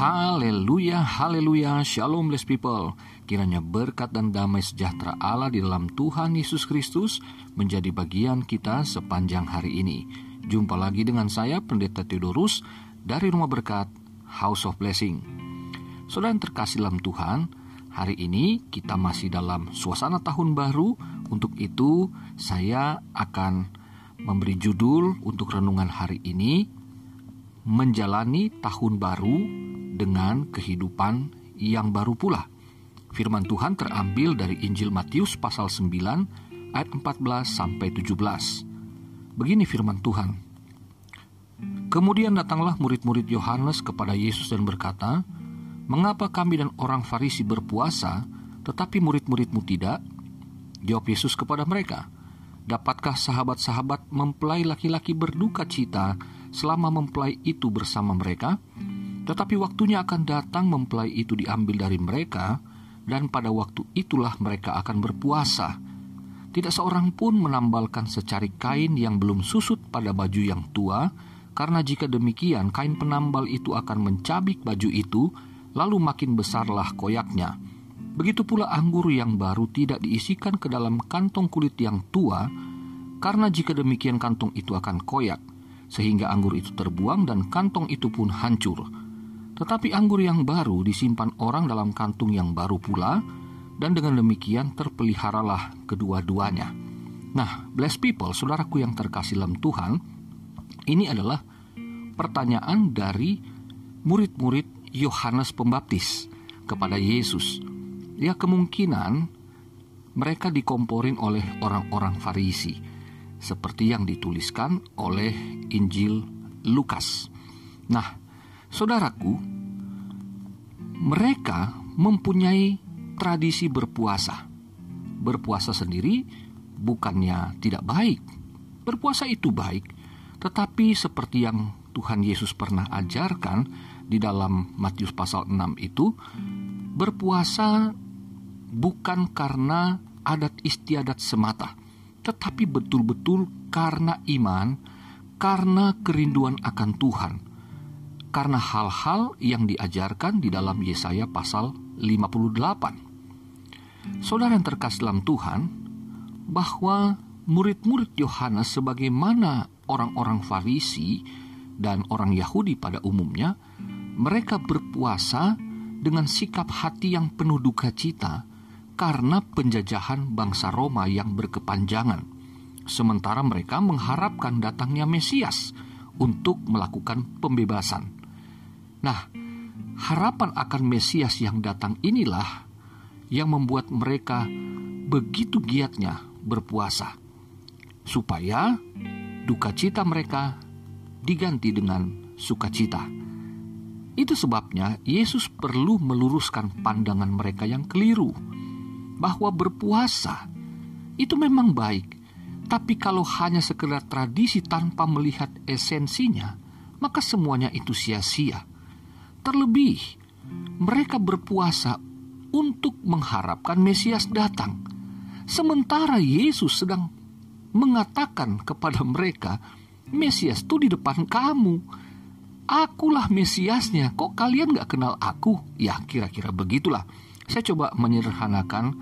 Haleluya, haleluya, shalom blessed people. Kiranya berkat dan damai sejahtera Allah di dalam Tuhan Yesus Kristus menjadi bagian kita sepanjang hari ini. Jumpa lagi dengan saya, Pendeta Theodorus, dari Rumah Berkat, House of Blessing. Saudara yang terkasih dalam Tuhan, hari ini kita masih dalam suasana tahun baru. Untuk itu, saya akan memberi judul untuk renungan hari ini, Menjalani Tahun Baru dengan Kehidupan yang Baru Pula. Firman Tuhan terambil dari Injil Matius pasal 9 ayat 14 sampai 17. Begini firman Tuhan. Kemudian datanglah murid-murid Yohanes kepada Yesus dan berkata, "Mengapa kami dan orang Farisi berpuasa, tetapi murid-muridmu tidak?" Jawab Yesus kepada mereka, "Dapatkah sahabat-sahabat mempelai laki-laki berduka cita selama mempelai itu bersama mereka? Tetapi waktunya akan datang mempelai itu diambil dari mereka, dan pada waktu itulah mereka akan berpuasa. Tidak seorang pun menambalkan secari kain yang belum susut pada baju yang tua, karena jika demikian kain penambal itu akan mencabik baju itu, lalu makin besarlah koyaknya. Begitu pula anggur yang baru tidak diisikan ke dalam kantong kulit yang tua, karena jika demikian kantong itu akan koyak, sehingga anggur itu terbuang dan kantong itu pun hancur tetapi anggur yang baru disimpan orang dalam kantung yang baru pula, dan dengan demikian terpeliharalah kedua-duanya. Nah, blessed people, saudaraku yang terkasih dalam Tuhan, ini adalah pertanyaan dari murid-murid Yohanes Pembaptis kepada Yesus. Ya kemungkinan mereka dikomporin oleh orang-orang Farisi, seperti yang dituliskan oleh Injil Lukas. Nah, Saudaraku, mereka mempunyai tradisi berpuasa. Berpuasa sendiri bukannya tidak baik. Berpuasa itu baik, tetapi seperti yang Tuhan Yesus pernah ajarkan di dalam Matius pasal 6 itu, berpuasa bukan karena adat istiadat semata, tetapi betul-betul karena iman, karena kerinduan akan Tuhan karena hal-hal yang diajarkan di dalam Yesaya pasal 58. Saudara yang terkasih dalam Tuhan, bahwa murid-murid Yohanes sebagaimana orang-orang Farisi dan orang Yahudi pada umumnya, mereka berpuasa dengan sikap hati yang penuh duka cita karena penjajahan bangsa Roma yang berkepanjangan. Sementara mereka mengharapkan datangnya Mesias untuk melakukan pembebasan. Nah, harapan akan Mesias yang datang inilah yang membuat mereka begitu giatnya berpuasa, supaya duka cita mereka diganti dengan sukacita. Itu sebabnya Yesus perlu meluruskan pandangan mereka yang keliru bahwa berpuasa itu memang baik, tapi kalau hanya sekedar tradisi tanpa melihat esensinya, maka semuanya itu sia-sia. Terlebih, mereka berpuasa untuk mengharapkan Mesias datang. Sementara Yesus sedang mengatakan kepada mereka, Mesias itu di depan kamu. Akulah Mesiasnya, kok kalian gak kenal aku? Ya kira-kira begitulah. Saya coba menyederhanakan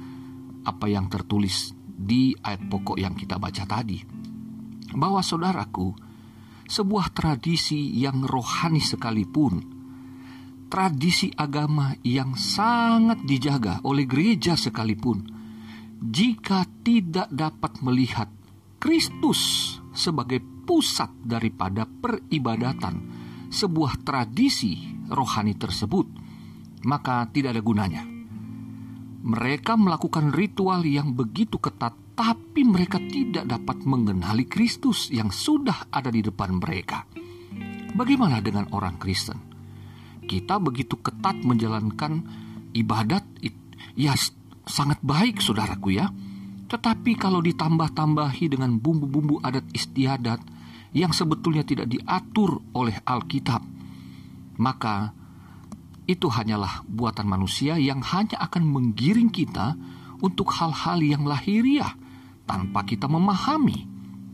apa yang tertulis di ayat pokok yang kita baca tadi. Bahwa saudaraku, sebuah tradisi yang rohani sekalipun tradisi agama yang sangat dijaga oleh gereja sekalipun, jika tidak dapat melihat Kristus sebagai pusat daripada peribadatan sebuah tradisi rohani tersebut, maka tidak ada gunanya. Mereka melakukan ritual yang begitu ketat, tapi mereka tidak dapat mengenali Kristus yang sudah ada di depan mereka. Bagaimana dengan orang Kristen? Kita begitu ketat menjalankan ibadat, ya sangat baik saudaraku ya. Tetapi kalau ditambah-tambahi dengan bumbu-bumbu adat istiadat yang sebetulnya tidak diatur oleh Alkitab, maka itu hanyalah buatan manusia yang hanya akan menggiring kita untuk hal-hal yang lahiriah tanpa kita memahami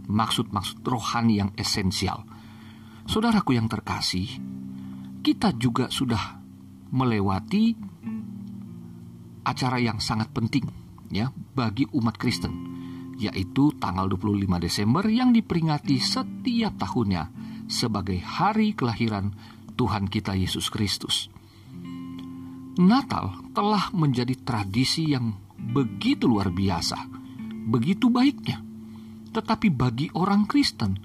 maksud-maksud rohani yang esensial. Saudaraku yang terkasih, kita juga sudah melewati acara yang sangat penting ya bagi umat Kristen yaitu tanggal 25 Desember yang diperingati setiap tahunnya sebagai hari kelahiran Tuhan kita Yesus Kristus. Natal telah menjadi tradisi yang begitu luar biasa, begitu baiknya. Tetapi bagi orang Kristen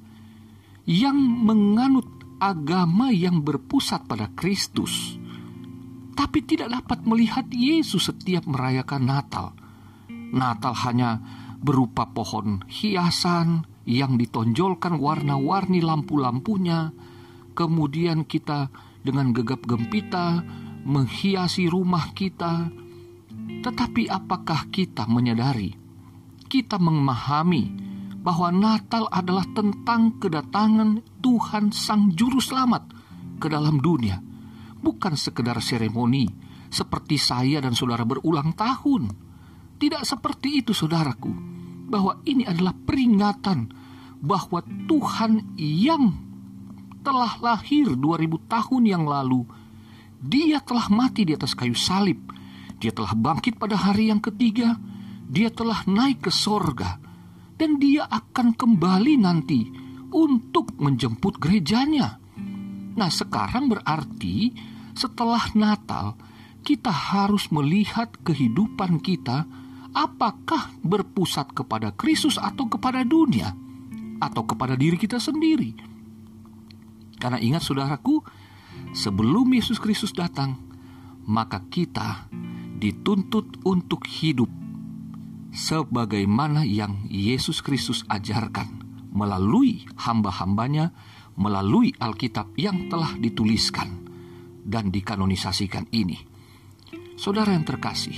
yang menganut agama yang berpusat pada Kristus, tapi tidak dapat melihat Yesus setiap merayakan Natal. Natal hanya berupa pohon hiasan yang ditonjolkan warna-warni lampu-lampunya. Kemudian kita dengan gegap gempita menghiasi rumah kita. Tetapi apakah kita menyadari, kita memahami bahwa Natal adalah tentang kedatangan Tuhan Sang Juru Selamat ke dalam dunia, bukan sekedar seremoni seperti saya dan saudara berulang tahun. Tidak seperti itu, saudaraku, bahwa ini adalah peringatan bahwa Tuhan yang telah lahir 2000 tahun yang lalu dia telah mati di atas kayu salib. Dia telah bangkit pada hari yang ketiga. Dia telah naik ke sorga. Dan dia akan kembali nanti untuk menjemput gerejanya. Nah sekarang berarti setelah Natal kita harus melihat kehidupan kita apakah berpusat kepada Kristus atau kepada dunia atau kepada diri kita sendiri. Karena ingat saudaraku, sebelum Yesus Kristus datang, maka kita dituntut untuk hidup sebagaimana yang Yesus Kristus ajarkan melalui hamba-hambanya, melalui Alkitab yang telah dituliskan dan dikanonisasikan ini. Saudara yang terkasih,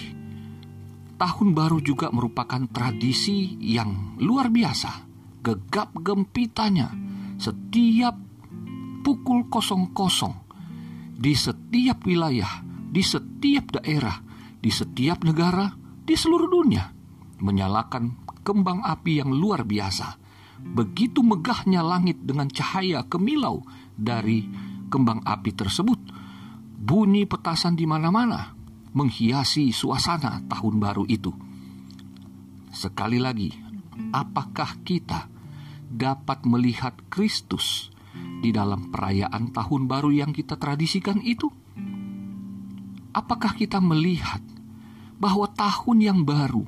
tahun baru juga merupakan tradisi yang luar biasa. Gegap gempitanya setiap pukul kosong kosong di setiap wilayah, di setiap daerah, di setiap negara, di seluruh dunia, menyalakan kembang api yang luar biasa. Begitu megahnya langit dengan cahaya kemilau dari kembang api tersebut, bunyi petasan di mana-mana menghiasi suasana tahun baru itu. Sekali lagi, apakah kita dapat melihat Kristus di dalam perayaan tahun baru yang kita tradisikan itu? Apakah kita melihat bahwa tahun yang baru,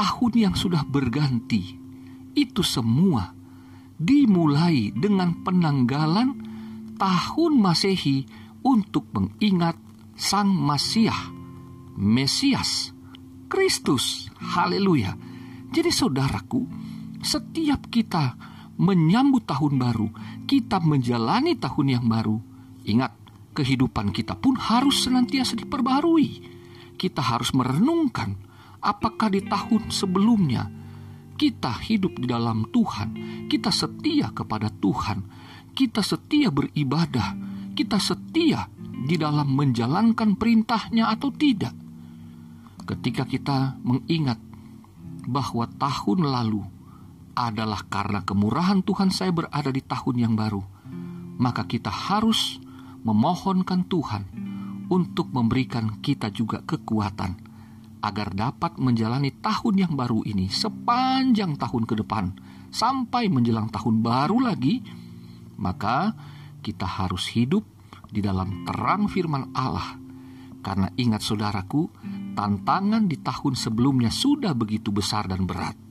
tahun yang sudah berganti, itu semua dimulai dengan penanggalan tahun Masehi untuk mengingat Sang Masiah, Mesias, Kristus. Haleluya. Jadi saudaraku, setiap kita menyambut tahun baru, kita menjalani tahun yang baru. Ingat, kehidupan kita pun harus senantiasa diperbarui. Kita harus merenungkan apakah di tahun sebelumnya kita hidup di dalam Tuhan, kita setia kepada Tuhan, kita setia beribadah, kita setia di dalam menjalankan perintahnya atau tidak. Ketika kita mengingat bahwa tahun lalu adalah karena kemurahan Tuhan saya berada di tahun yang baru, maka kita harus memohonkan Tuhan untuk memberikan kita juga kekuatan agar dapat menjalani tahun yang baru ini sepanjang tahun ke depan sampai menjelang tahun baru lagi, maka kita harus hidup di dalam terang firman Allah. Karena ingat saudaraku, tantangan di tahun sebelumnya sudah begitu besar dan berat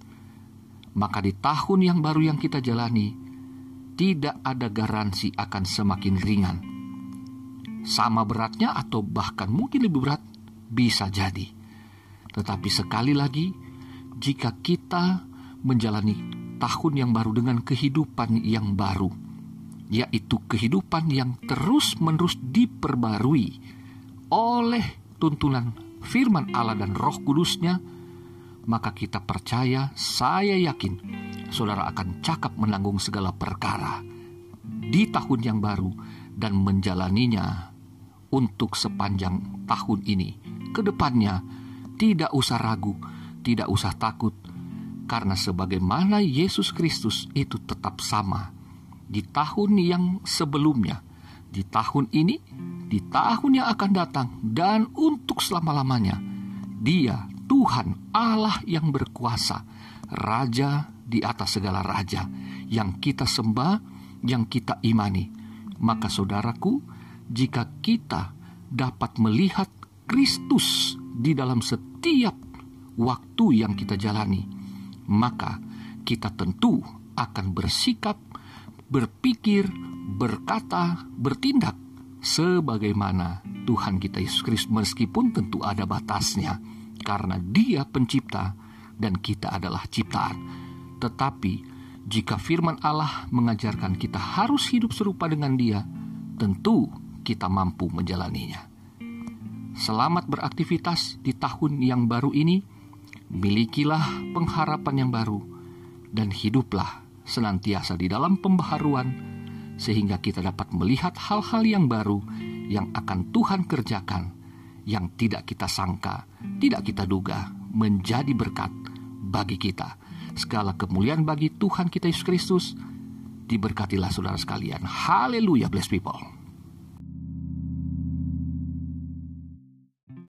maka di tahun yang baru yang kita jalani, tidak ada garansi akan semakin ringan. Sama beratnya atau bahkan mungkin lebih berat, bisa jadi. Tetapi sekali lagi, jika kita menjalani tahun yang baru dengan kehidupan yang baru, yaitu kehidupan yang terus-menerus diperbarui oleh tuntunan firman Allah dan roh kudusnya, maka kita percaya, saya yakin, saudara akan cakap menanggung segala perkara di tahun yang baru dan menjalaninya untuk sepanjang tahun ini. Ke depannya, tidak usah ragu, tidak usah takut, karena sebagaimana Yesus Kristus itu tetap sama di tahun yang sebelumnya, di tahun ini di tahun yang akan datang dan untuk selama-lamanya. Dia Tuhan Allah yang berkuasa, Raja di atas segala raja, yang kita sembah, yang kita imani. Maka saudaraku, jika kita dapat melihat Kristus di dalam setiap waktu yang kita jalani, maka kita tentu akan bersikap, berpikir, berkata, bertindak sebagaimana Tuhan kita Yesus Kristus meskipun tentu ada batasnya karena Dia pencipta dan kita adalah ciptaan. Tetapi jika firman Allah mengajarkan kita harus hidup serupa dengan Dia, tentu kita mampu menjalaninya. Selamat beraktivitas di tahun yang baru ini. Milikilah pengharapan yang baru dan hiduplah senantiasa di dalam pembaharuan sehingga kita dapat melihat hal-hal yang baru yang akan Tuhan kerjakan yang tidak kita sangka, tidak kita duga menjadi berkat bagi kita. Segala kemuliaan bagi Tuhan kita Yesus Kristus. Diberkatilah saudara sekalian. Haleluya, bless people.